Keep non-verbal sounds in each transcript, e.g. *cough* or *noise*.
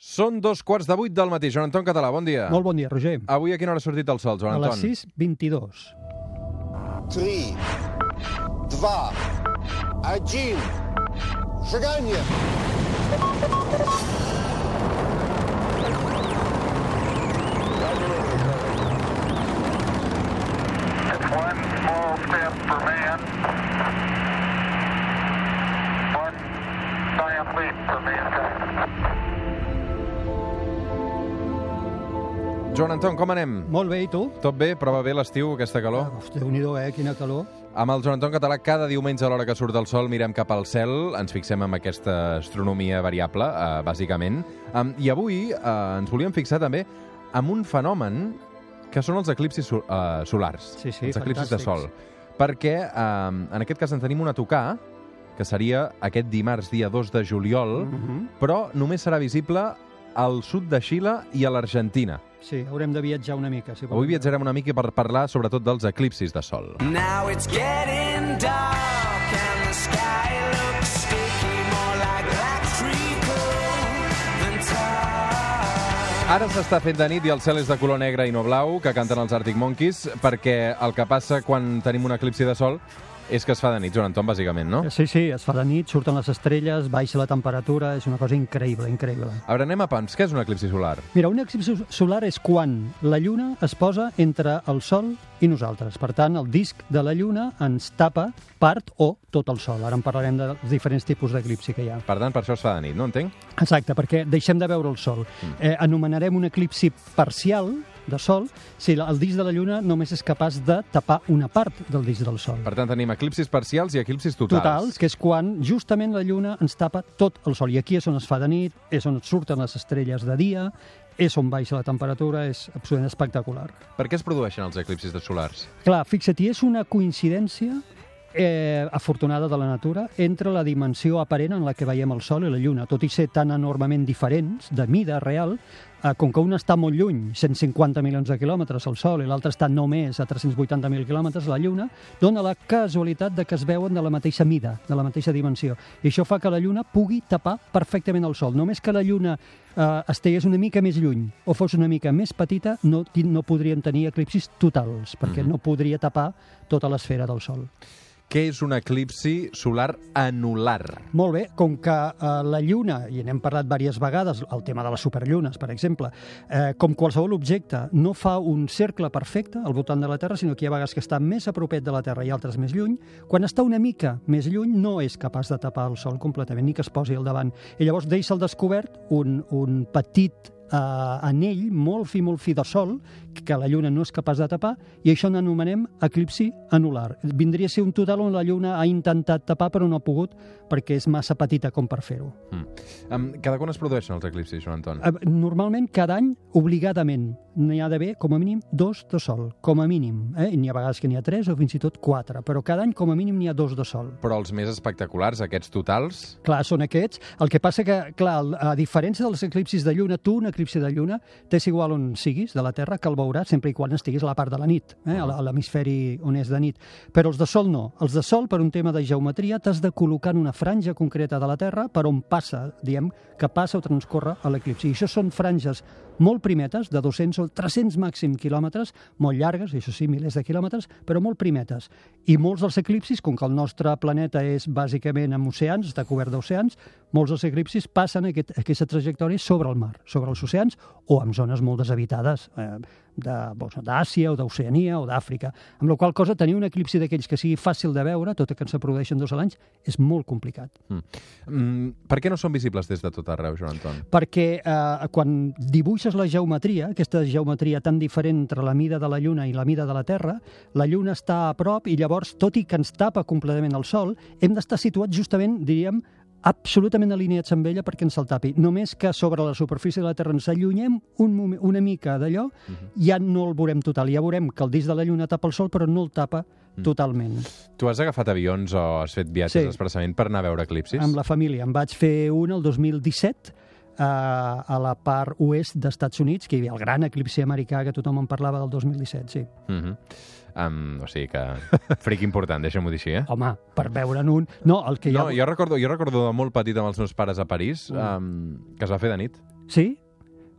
Són dos quarts de vuit del matí. Joan Anton Català, bon dia. Molt bon dia, Roger. Avui a quina hora ha sortit el sol, Joan Anton? A les 6.22. 3, 2, 1, seganya! One small step for man. Joan Anton, com anem? Molt bé, i tu? Tot bé? Prova bé l'estiu, aquesta calor? Uf, Déu-n'hi-do, eh? Quina calor. Amb el Joan Anton Català, cada diumenge a l'hora que surt el sol mirem cap al cel, ens fixem en aquesta astronomia variable, eh, bàsicament. Um, I avui eh, ens volíem fixar també en un fenomen que són els eclipsis sol eh, solars, Sí, sí, els eclipsis de sol. Perquè eh, en aquest cas en tenim una a tocar, que seria aquest dimarts, dia 2 de juliol, Mm -hmm. però només serà visible al sud de Xile i a l'Argentina. Sí, haurem de viatjar una mica. Si Avui viatjarem una mica per parlar sobretot dels eclipsis de sol. Now it's getting dark and the sky looks sticky, more like black treacle than tar. Ara s'està fent de nit i el cel és de color negre i no blau, que canten els Arctic Monkeys, perquè el que passa quan tenim un eclipsi de sol és que es fa de nit, Joan Anton, bàsicament, no? Sí, sí, es fa de nit, surten les estrelles, baixa la temperatura, és una cosa increïble, increïble. A veure, anem a pams. Què és un eclipsi solar? Mira, un eclipsi solar és quan la Lluna es posa entre el Sol i nosaltres. Per tant, el disc de la Lluna ens tapa part o tot el Sol. Ara en parlarem dels diferents tipus d'eclipsi que hi ha. Per tant, per això es fa de nit, no entenc? Exacte, perquè deixem de veure el Sol. Eh, anomenarem un eclipsi parcial de Sol si el disc de la Lluna només és capaç de tapar una part del disc del Sol. Per tant, tenim eclipsis parcials i eclipsis totals. Totals, que és quan justament la Lluna ens tapa tot el Sol. I aquí és on es fa de nit, és on surten les estrelles de dia, és on baixa la temperatura, és absolutament espectacular. Per què es produeixen els eclipsis de solars? Clar, fixa't, és una coincidència eh, afortunada de la natura entre la dimensió aparent en la que veiem el Sol i la Lluna, tot i ser tan enormement diferents, de mida real, eh, com que un està molt lluny, 150 milions de quilòmetres al Sol, i l'altre està només a 380.000 quilòmetres, la Lluna, dona la casualitat de que es veuen de la mateixa mida, de la mateixa dimensió. I això fa que la Lluna pugui tapar perfectament el Sol. Només que la Lluna eh, estigués una mica més lluny o fos una mica més petita, no, no podríem tenir eclipsis totals, perquè no podria tapar tota l'esfera del Sol. Què és un eclipsi solar anular? Molt bé, com que eh, la Lluna, i n'hem parlat diverses vegades, el tema de les superllunes, per exemple, eh, com qualsevol objecte no fa un cercle perfecte al voltant de la Terra, sinó que hi ha vegades que està més a propet de la Terra i altres més lluny, quan està una mica més lluny no és capaç de tapar el Sol completament, ni que es posi al davant. I llavors deixa al descobert un, un petit eh, anell molt fi, molt fi de sol que la Lluna no és capaç de tapar i això n'anomenem eclipsi anular. Vindria a ser un total on la Lluna ha intentat tapar però no ha pogut perquè és massa petita com per fer-ho. Mm. Um, cada quan es produeixen els eclipsis, Joan Anton? Eh, Normalment, cada any, obligadament, n'hi ha d'haver com a mínim dos de sol, com a mínim. Eh? N'hi ha vegades que n'hi ha tres o fins i tot quatre, però cada any com a mínim n'hi ha dos de sol. Però els més espectaculars, aquests totals, Clar, són aquests. El que passa que, clar, a diferència dels eclipsis de lluna, tu un eclipsi de lluna t'és igual on siguis de la Terra que el veuràs sempre i quan estiguis a la part de la nit, eh? a l'hemisferi on és de nit. Però els de Sol no. Els de Sol, per un tema de geometria, t'has de col·locar en una franja concreta de la Terra per on passa, diem, que passa o transcorre l'eclipsi. I això són franges molt primetes, de 200 o 300 màxim quilòmetres, molt llargues, això sí, milers de quilòmetres, però molt primetes. I molts dels eclipsis, com que el nostre planeta és bàsicament amb oceans, està cobert d'oceans, molts dels eclipsis passen aquest, aquesta trajectòria sobre el mar, sobre els oceans o en zones molt deshabitades, eh, d'Àsia o d'Oceania o d'Àfrica. Amb la qual cosa, tenir un eclipsi d'aquells que sigui fàcil de veure, tot i que en se produeixen dos a l'any, és molt complicat. mm, per què no són visibles des de tot arreu, Joan Anton? perquè eh, quan dibuixes la geometria, aquesta geometria tan diferent entre la mida de la Lluna i la mida de la Terra, la Lluna està a prop i llavors, tot i que ens tapa completament el Sol, hem d'estar situats justament, diríem, absolutament alineats amb ella perquè ens el tapi. Només que sobre la superfície de la Terra ens allunyem un moment, una mica d'allò, ja no el veurem total. Ja veurem que el disc de la Lluna tapa el Sol, però no el tapa totalment. Tu has agafat avions o has fet viatges Sí. expressament per anar a veure eclipsis? amb la família. Em vaig fer un el 2017 eh, a la part oest d'Estats Units, que hi havia el gran eclipsi americà que tothom en parlava del 2017, sí. Mm -hmm. Um, o sigui que... Fric important, deixa'm-ho dir així, eh? Home, per veure'n un... No, el que ha... No, jo recordo, jo recordo de molt petit amb els meus pares a París um, que es va fer de nit. Sí,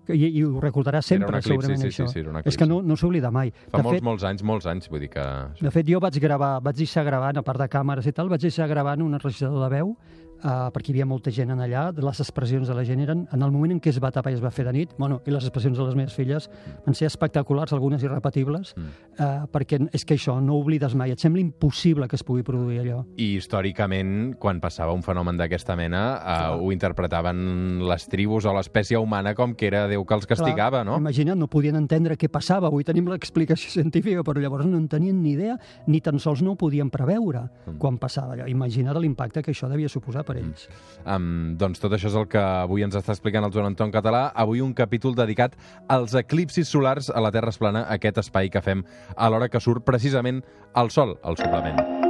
i, i ho recordarà sempre, un eclipsi, segurament, sí, això. sí, sí, era un És que no, no s'oblida mai. Fa de molts, fet, molts anys, molts anys, vull dir que... de fet, jo vaig gravar, vaig deixar gravant, a part de càmeres i tal, vaig deixar gravant un enregistrador de veu uh, perquè hi havia molta gent en allà, les expressions de la gent eren, en el moment en què es va tapar i es va fer de nit, bueno, i les expressions de les meves filles van ser espectaculars, algunes irrepetibles, Mm. uh, perquè és que això, no oblides mai, et sembla impossible que es pugui produir allò. I històricament, quan passava un fenomen d'aquesta mena, eh, ho interpretaven les tribus o l'espècie humana com que era Déu que els castigava, no? Imagina't, no podien entendre què passava. Avui tenim l'explicació *laughs* científica, però llavors no en tenien ni idea, ni tan sols no ho podien preveure Mm. quan passava allò. Imagina't l'impacte que això devia suposar per ells. Um, doncs tot això és el que avui ens està explicant el Joan Anton Català. Avui un capítol dedicat als eclipsis solars a la Terra es plana, aquest espai que fem a l'hora que surt precisament el Sol, al suplement.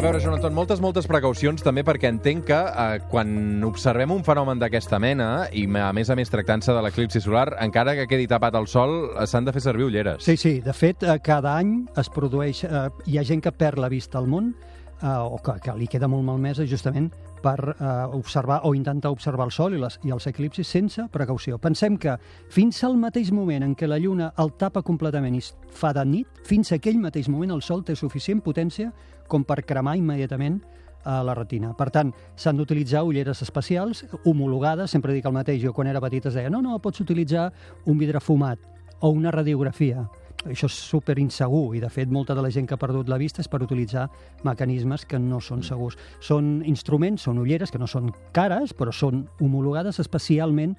A veure, Joan moltes, moltes precaucions també perquè entenc que eh, quan observem un fenomen d'aquesta mena i a més a més tractant-se de l'eclipsi solar, encara que quedi tapat el sol, eh, s'han de fer servir ulleres. Sí, sí, de fet, eh, cada any es produeix... Eh, hi ha gent que perd la vista al món eh, o que, que li queda molt malmesa justament per eh, observar o intentar observar el Sol i, les, i els eclipsis sense precaució. Pensem que fins al mateix moment en què la Lluna el tapa completament i fa de nit, fins a aquell mateix moment el Sol té suficient potència com per cremar immediatament a la retina. Per tant, s'han d'utilitzar ulleres especials, homologades, sempre dic el mateix, jo quan era petit es deia no, no, pots utilitzar un vidre fumat o una radiografia. Això és super insegur i, de fet, molta de la gent que ha perdut la vista és per utilitzar mecanismes que no són segurs. Són instruments, són ulleres que no són cares, però són homologades especialment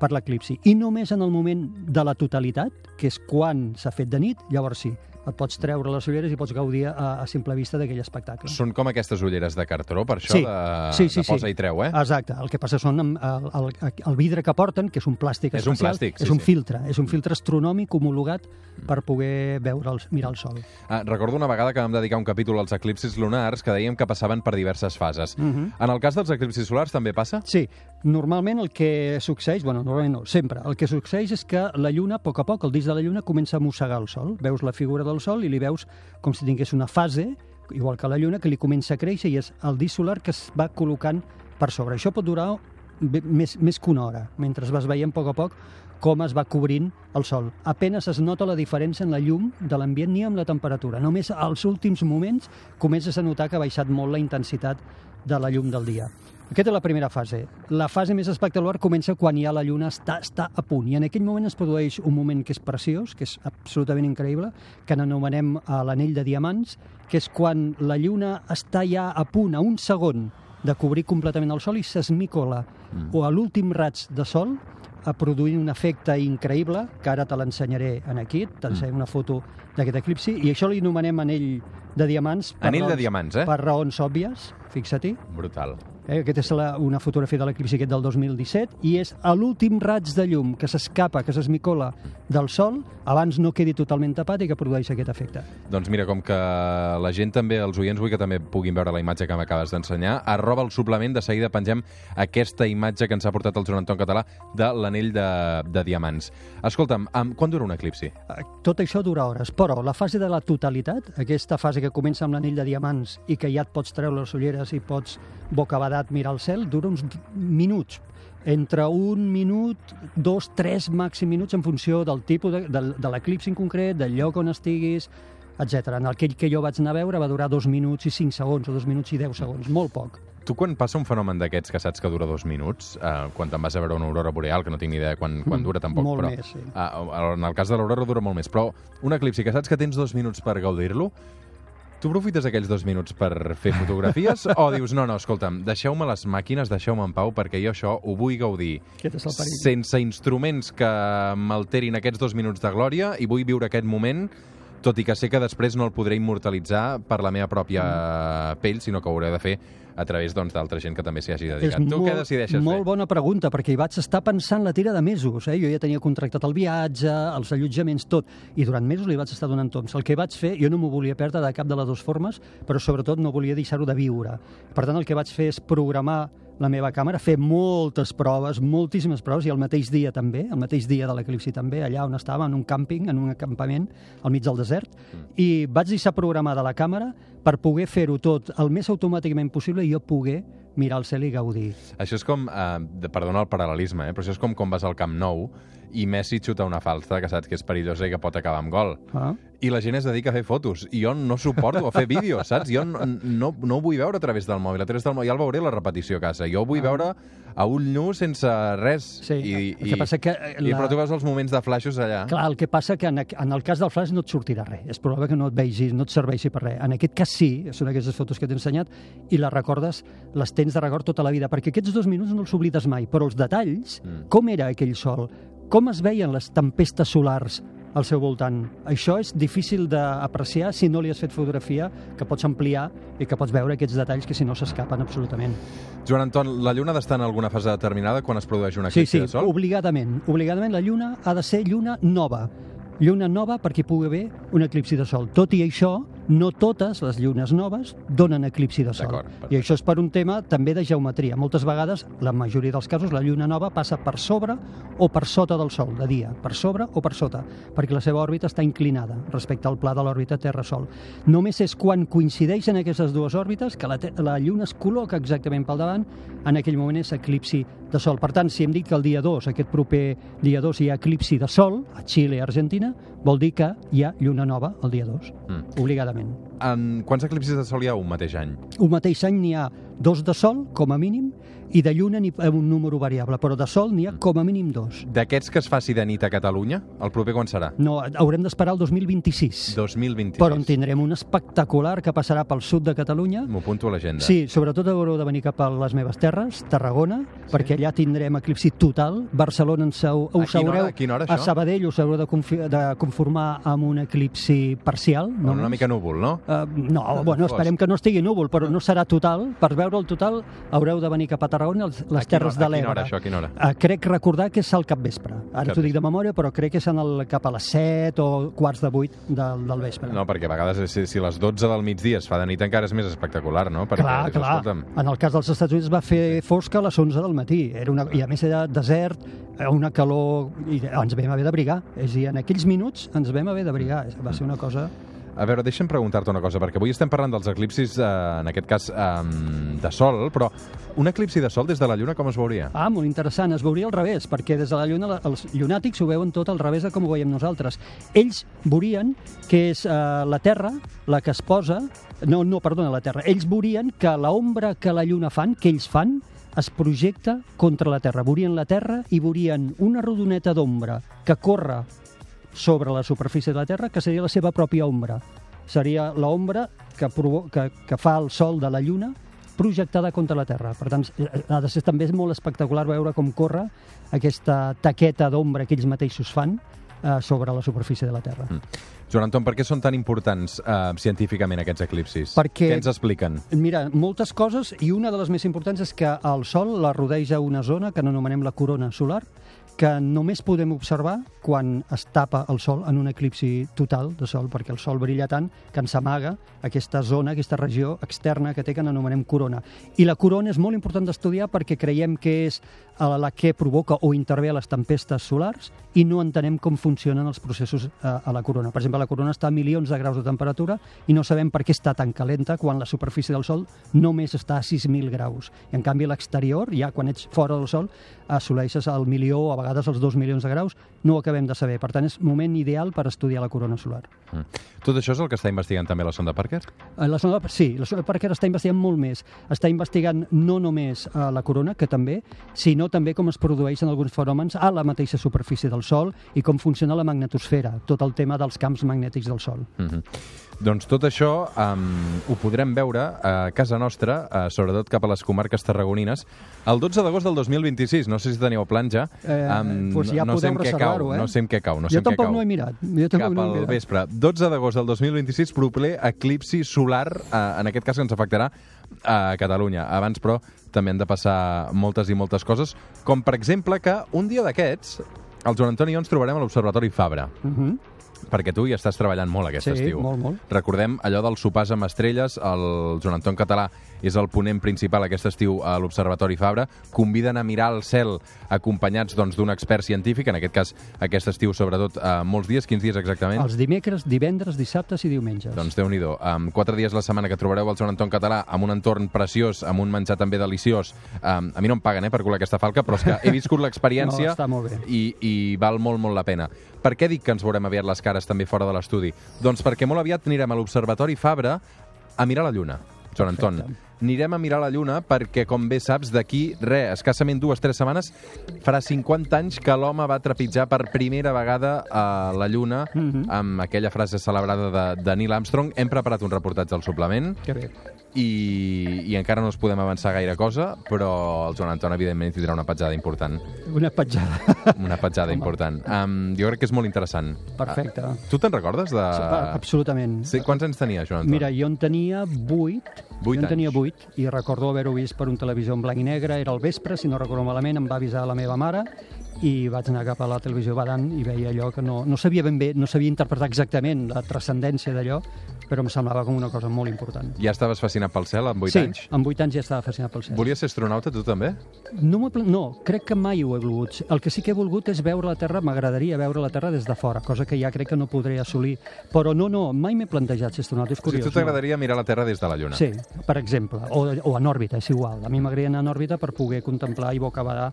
per l'eclipsi. I només en el moment de la totalitat, que és quan s'ha fet de nit, llavors sí, et pots treure les ulleres i pots gaudir a, a simple vista d'aquell espectacle. Són com aquestes ulleres de cartró, per això, Sí, de, sí, sí, de posa sí. i treu, eh? Exacte, el que passa són amb el, el, el vidre que porten, que és un plàstic És un especial, plàstic, sí, és un sí. filtre, és un filtre astronòmic homologat per poder veure el, mirar el sol. Ah, recordo una vegada que vam dedicar un capítol als eclipsis lunars que dèiem que passaven per diverses fases. Mhm. En el cas dels eclipsis solars també passa? Sí, normalment el que succeeix, bueno, normalment no, sempre, el que succeeix és que la Lluna, a poc a poc, el disc de la Lluna comença a mossegar el Sol. Veus la figura del Sol i li veus com si tingués una fase, igual que la Lluna, que li comença a créixer i és el disc solar que es va col·locant per sobre. Això pot durar més, més que una hora, mentre vas veient a poc a poc com es va cobrint el Sol. Apenes es nota la diferència en la llum de l'ambient ni amb la temperatura. Només als últims moments comences a notar que ha baixat molt la intensitat de la llum del dia. Aquesta és la primera fase. La fase més espectacular comença quan ja la lluna està, està a punt. I en aquell moment es produeix un moment que és preciós, que és absolutament increïble, que n'anomenem a l'anell de diamants, que és quan la lluna està ja a punt, a un segon, de cobrir completament el sol i s'esmicola, mm. o a l'últim raig de sol, a produir un efecte increïble, que ara te l'ensenyaré en aquí, t'ensenyaré una foto d'aquest eclipsi, i això li anomenem anell de diamants. per Anell de raons- diamants, eh? Per raons òbvies, fixa-t'hi. Brutal. Eh, aquesta és la, una fotografia de l'eclipsi aquest del 2017 i és a l'últim raig de llum que s'escapa, que s'esmicola del Sol, abans no quedi totalment tapat i que produeix aquest efecte. Doncs mira, com que la gent també, els oients, vull que també puguin veure la imatge que m'acabes d'ensenyar, arroba el suplement, de seguida pengem aquesta imatge que ens ha portat el Joan Anton Català de l'anell de, de diamants. Escolta'm, quan dura un eclipsi? Eh, Tot això dura hores, però la fase de la totalitat, aquesta fase que comença amb l'anell de diamants i que ja et pots treure les ulleres i pots bocabadat mirar el cel, dura uns minuts entre un minut, dos, tres màxim minuts en funció del tipus de, de, de l'eclipsi en concret, del lloc on estiguis, etc. En aquell que jo vaig anar a veure va durar dos minuts i cinc segons, o dos minuts i deu segons, molt poc. Tu quan passa un fenomen d'aquests que saps que dura dos minuts, eh, quan te'n vas a veure una aurora boreal, que no tinc ni idea quan, quan Mm, dura tampoc, molt però... més, sí. eh, en el cas de l'aurora dura molt més, però un eclipsi que saps que tens dos minuts per gaudir-lo, tu aprofites aquells dos minuts per fer fotografies *laughs* o dius, no, no, escolta'm, deixeu-me les màquines, deixeu-me en pau, perquè jo això ho vull gaudir sense instruments que m'alterin aquests dos minuts de glòria i vull viure aquest moment tot i que sé que després no el podré immortalitzar per la meva pròpia Mm. pell, sinó que ho hauré de fer a través doncs, d'altra gent que també s'hi hagi dedicat. tu molt, què decideixes molt fer? bona pregunta, perquè hi vaig estar pensant la tira de mesos. Eh? Jo ja tenia contractat el viatge, els allotjaments, tot, i durant mesos li vaig estar donant toms. El que vaig fer, jo no m'ho volia perdre de cap de les dues formes, però sobretot no volia deixar-ho de viure. Per tant, el que vaig fer és programar la meva càmera, fer moltes proves, moltíssimes proves, i el mateix dia també, el mateix dia de l'eclipsi també, allà on estava, en un càmping, en un acampament, al mig del desert, i vaig deixar programada la càmera per poder fer-ho tot el més automàticament possible i jo poder mirar el cel i gaudir. Això és com, eh, perdona el paral·lelisme, eh, però això és com quan vas al Camp Nou i Messi xuta una falta que saps que és perillosa i que pot acabar amb gol. Ah? I la gent es dedica a fer fotos. I jo no suporto a fer vídeos, saps? Jo no, no, no ho vull veure a través del mòbil. A través del mòbil ja el veuré la repetició a casa. Jo vull veure a ull nu sense res. Ah. Sí, I, el que passa que, eh, I, la- Però tu veus els moments de flaixos allà. Clar, el que passa que en, en el cas del flash no et sortirà res. És probable que no et vegis, no et serveixi per res. En aquest cas sí, són aquestes fotos que t'he ensenyat, i les recordes, les tens de record tota la vida, perquè aquests dos minuts no els oblides mai, però els detalls, Mm. com era aquell sol, com es veien les tempestes solars al seu voltant. Això és difícil d'apreciar si no li has fet fotografia, que pots ampliar i que pots veure aquests detalls que si no s'escapen absolutament. Joan Anton, la Lluna ha d'estar en alguna fase determinada quan es produeix una Sí, eclipsi sí, de sol? obligadament. Obligadament la lluna ha de ser lluna nova. Lluna nova perquè pugui haver un eclipsi de sol. Tot i això, no totes les llunes noves donen eclipsi de sol. I això és per un tema també de geometria. Moltes vegades, la majoria dels casos, la lluna nova passa per sobre o per sota del Sol, de dia. Per sobre o per sota, perquè la seva òrbita està inclinada respecte al pla de l'òrbita Terra-Sol. Només és quan coincideixen aquestes dues òrbites que la, la lluna es col·loca exactament pel davant, en aquell moment és eclipsi de Sol. Per tant, si hem dit que el dia 2, aquest proper dia 2, hi ha eclipsi de Sol, a Xile i Argentina, vol dir que hi ha lluna nova el dia 2, Mm. obligadament. En quants eclipsis de sol hi ha un mateix any? Un mateix any n'hi ha dos de Sol, com a mínim, i de lluna ha un número variable, però de Sol n'hi ha com a mínim dos. D'aquests que es faci de nit a Catalunya, el proper quan serà? No, haurem d'esperar el 2026, 2026. però en tindrem un espectacular que passarà pel sud de Catalunya. M'ho apunto a l'agenda. Sí, sobretot haureu de venir cap a les meves terres, Tarragona, perquè allà tindrem eclipsi total. Barcelona ens heu, A quina hora- haureu... a quina hora, a això? Sabadell us haureu de, de conformar amb un eclipsi parcial. Amb una mica núvol, no? Uh, no, bueno, Fos. esperem que no estigui núvol, però no serà total. Per veure el total haureu de venir cap a Tarragona, les, A Terres hora- de A quina hora, l'Ebre. això, a quina hora? Uh, crec recordar que és al capvespre. Ara t'ho dic de memòria, però crec que és en el, cap a les 7 o quarts de 8 del, del vespre. No, perquè a vegades si, si a les 12 del migdia es fa de nit encara és més espectacular, no? Perquè, clar, dius, clar. escolta'm, En el cas dels Estats Units va fer fosca a les 11 del matí. Era una, I a més era desert, eh, una calor... I ens vam haver d'abrigar. És a dir, en aquells minuts ens vam haver d'abrigar. Va ser una cosa... A veure, deixa'm preguntar-te una cosa, perquè avui estem parlant dels eclipsis, eh, en aquest cas, eh, de sol, però un eclipsi de sol des de la Lluna com es veuria? Ah, molt interessant. Es veuria al revés, perquè des de la Lluna els llunàtics ho veuen tot al revés de com ho veiem nosaltres. Ells veurien que és eh, la Terra la que es posa... No, no, perdona, la Terra. Ells veurien que l'ombra que la Lluna fan, que ells fan, es projecta contra la Terra. Veurien la Terra i veurien una rodoneta d'ombra que corre sobre la superfície de la Terra, que seria la seva pròpia ombra. Seria l'ombra que, que, que fa el Sol de la Lluna projectada contra la Terra. Per tant, ha de ser també molt espectacular veure com corre aquesta taqueta d'ombra que ells mateixos fan eh, sobre la superfície de la Terra. Joan Anton, per què són tan importants eh, científicament aquests eclipsis? Perquè- Què ens expliquen? Mira, moltes coses, i una de les més importants és que el Sol la rodeja una zona que anomenem la corona solar, que només podem observar quan es tapa el Sol en un eclipsi total de Sol, perquè el Sol brilla tant que ens amaga aquesta zona, aquesta regió externa que té que anomenem corona. I la corona és molt important d'estudiar perquè creiem que és la que provoca o intervé a les tempestes solars i no entenem com funcionen els processos eh, a la corona. Per exemple, la corona està a milions de graus de temperatura i no sabem per què està tan calenta quan la superfície del Sol només està a 6.000 graus. I en canvi l'exterior, ja quan ets fora del Sol, assoleixes el milió a vegades els 2 milions de graus, no ho acabem de saber. Per tant, és moment ideal per estudiar la corona solar. Mm. Tot això és el que està investigant també la sonda Parker? Eh, La sonda, sí, la sonda Parker està investigant molt més. Està investigant no només eh, la corona, que també, sinó també com es produeixen alguns fenòmens a la mateixa superfície del Sol i com funciona la magnetosfera, tot el tema dels camps magnètics del Sol. Mm -hmm. Doncs tot això um, ho podrem veure a casa nostra, uh, sobretot cap a les comarques tarragonines, el 12 d'agost del 2026. No sé si teniu plan ja. Eh, pues ja no sé en què cau, eh? no sé en què cau. No sé jo tampoc cau. no he mirat. Jo cap no he al mirat. vespre. 12 d'agost del 2026, proper eclipsi solar, eh, en aquest cas que ens afectarà a Catalunya. Abans, però, també han de passar moltes i moltes coses, com per exemple que un dia d'aquests el Joan Antoni i jo ens trobarem a l'Observatori Fabra, Uh -huh. Perquè tu hi estàs treballant molt aquest Sí, estiu. molt, molt. Recordem allò dels sopars amb estrelles, el Joan Anton Català és el ponent principal aquest estiu a l'Observatori Fabra, conviden a mirar el cel acompanyats doncs, d'un expert científic, en aquest cas aquest estiu sobretot eh, molts dies, quins dies exactament? Els dimecres, divendres, dissabtes i diumenges. Doncs déu nhi um, Quatre dies a la setmana que trobareu al Joan Anton Català amb un entorn preciós, amb un menjar també deliciós. Um, a mi no em paguen eh, per colar aquesta falca, però és que he viscut l'experiència *laughs* No, i, i val molt, molt la pena. Per què dic que ens veurem aviat les cares també fora de l'estudi? Doncs perquè molt aviat anirem a l'Observatori Fabra a mirar la Lluna, Joan Anton. Perfecte. Anirem a mirar la Lluna perquè, com bé saps, d'aquí, res, escassament dues, tres setmanes, farà 50 anys que l'home va trepitjar per primera vegada a la Lluna Mhm. amb aquella frase celebrada de, de Neil Armstrong. Hem preparat un reportatge al suplement Que bé. I, i encara no us podem avançar gaire cosa, però el Joan Anton, evidentment, tindrà una petjada important. Una petjada. Una petjada Home. important. Um, jo crec que és molt interessant. Perfecte. Uh, tu te'n recordes de... Absolutament. Sí, quants anys tenia, Joan Anton? Mira, jo en tenia 8, Vuit jo en tenia anys. 8 i recordo haver-ho vist per un televisió en blanc i negre, era al vespre, si no recordo malament, em va avisar la meva mare i vaig anar cap a la televisió badant i veia allò que no, no sabia ben bé, no sabia interpretar exactament la transcendència d'allò, però em semblava com una cosa molt important. Ja estaves fascinat pel cel amb 8 sí, anys? amb 8 anys ja estava fascinat pel cel. Volies ser astronauta, tu també? No, no, crec que mai ho he volgut. El que sí que he volgut és veure la Terra, m'agradaria veure la Terra des de fora, cosa que ja crec que no podré assolir. Però no, no, mai m'he plantejat ser astronauta, és O sigui, curiós. tu t'agradaria mirar la Terra des de la Lluna? Sí, per exemple, o, o en òrbita, és igual. A mi m'agradaria anar en òrbita per poder contemplar i boca badar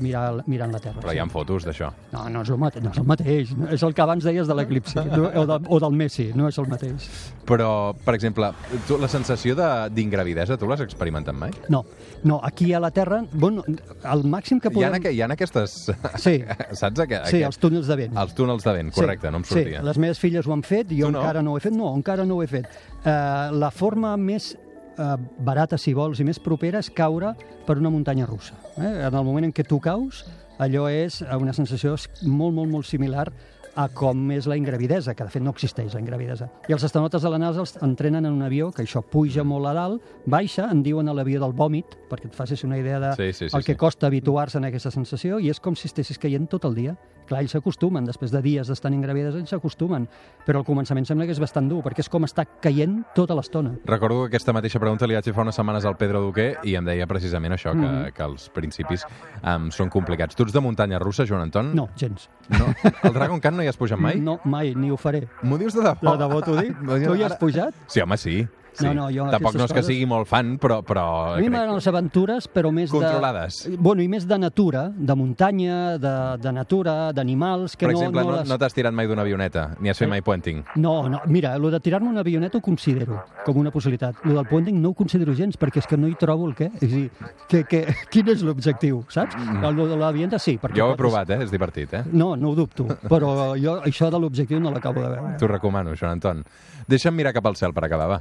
mirar, mirant la Terra. Però hi ha fotos d'això. No, no és el mateix, no és el mateix. No, és el que abans deies de l'eclipsi, no, o, de, o del Messi, no és el mateix. Però, per exemple, tu, la sensació de- d'ingravidesa, tu l'has experimentat mai? No, no, aquí a la Terra, bueno, el màxim que Hi ha, podem... aqu hi ha aquestes... Sí. *laughs* Saps? Aqu Sí, els túnels de vent. Els túnels de vent, correcte, no em sortia. Sí, les meves filles ho han fet, jo Tu no? encara no ho he fet. No, encara no ho he fet. Uh, la forma més uh, barata, si vols, i més propera és caure per una muntanya russa. Eh? En el moment en què tu caus, allò és eh, una sensació molt, molt, molt similar a com és la ingravidesa, que de fet no existeix la ingravidesa. I els astronautes de la NASA els entrenen en un avió que això puja molt a dalt, baixa, en diuen a l'avió del vòmit, perquè et facis una idea de Sí, sí, sí, el que sí. costa habituar-se a aquesta sensació, i és com si estessis caient tot el dia. Clar, ells s'acostumen, després de dies d'estar en ingravidesa, ells s'acostumen, però al començament sembla que és bastant dur, perquè és com estar caient tota l'estona. Recordo que aquesta mateixa pregunta li vaig fer fa unes setmanes al Pedro Duque i em deia precisament això, que, Mhm. que els principis um, són complicats. Tu ets de muntanya russa, Joan Anton? No, gens. no? El Dragon Khan no hi has pujat mai? No, mai, ni ho faré. M'ho dius de debò? De debò t'ho dic? Tu hi has pujat? Sí, home, sí. Sí. No, no, jo Tampoc no és que coses- sigui molt fan, però... però A mi m'agraden que- les aventures, però més Controlades. de... Bueno, i més de natura, de muntanya, de, de natura, d'animals, que Per no... exemple, no, les... no t'has tirat mai d'una avioneta, ni has fet mai puenting. No, no, mira, el de tirar-me una avioneta ho considero com una possibilitat. El del puenting no ho considero gens, perquè és que no hi trobo el què. És a dir, que, que, *laughs* quin és l'objectiu, saps? El de l'avioneta sí. Perquè Mm. Jo ho he pots- provat, eh? És divertit, eh? No, no ho dubto, però jo això de l'objectiu no l'acabo de veure. T'ho recomano, Joan Anton. Deixa'm mirar cap al cel per acabar, va.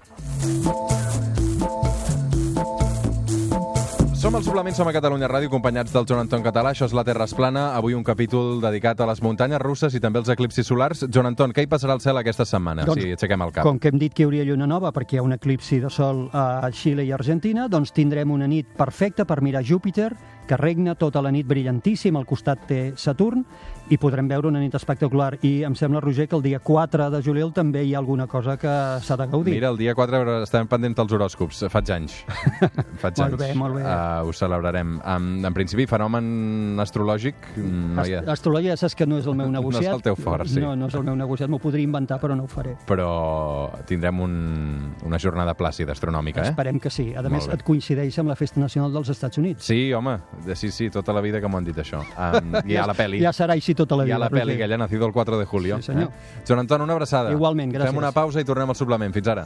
Som al Suplement, som a Catalunya Ràdio, acompanyats del Joan Anton Català. Això és La Terra es plana. Avui un capítol dedicat a les muntanyes russes i també als eclipsis solars. Joan Anton, què hi passarà al cel aquesta setmana, Doncs, si aixequem el cap? Com que hem dit que hi hauria lluna nova perquè hi ha un eclipsi de sol a Xile i Argentina, doncs tindrem una nit perfecta per mirar Júpiter, que regna tota la nit brillantíssim, al costat té Saturn, i podrem veure una nit espectacular. I em sembla, Roger, que el dia 4 de juliol també hi ha alguna cosa que s'ha de gaudir. Mira, el dia 4 estem pendents dels horòscops. Faig anys. *laughs* Faig Molt anys. bé, molt bé. Uh, ho celebrarem. Um, en principi, fenomen astrològic no hi ha. Ast Astrologia saps que no és el meu *laughs* No és negociat. el teu fort, sí. No, no és el meu negociat, m'ho podria inventar, però no ho faré. Però tindrem un, una jornada plàcida astronòmica, eh? Esperem que sí. A Molt més, et coincideix amb la Festa Nacional dels Estats Units. Sí, home, de- sí, sí, tota la vida que m'ho han dit això. Um, hi *laughs* ha la pel·li. Ja serà així tota la Hi vida. ha la pel·li ha nacido el 4 de julio. Sí, senyor. Eh? Joan Anton, una abraçada. Igualment, gràcies. Fem una pausa i tornem al suplement. Fins ara.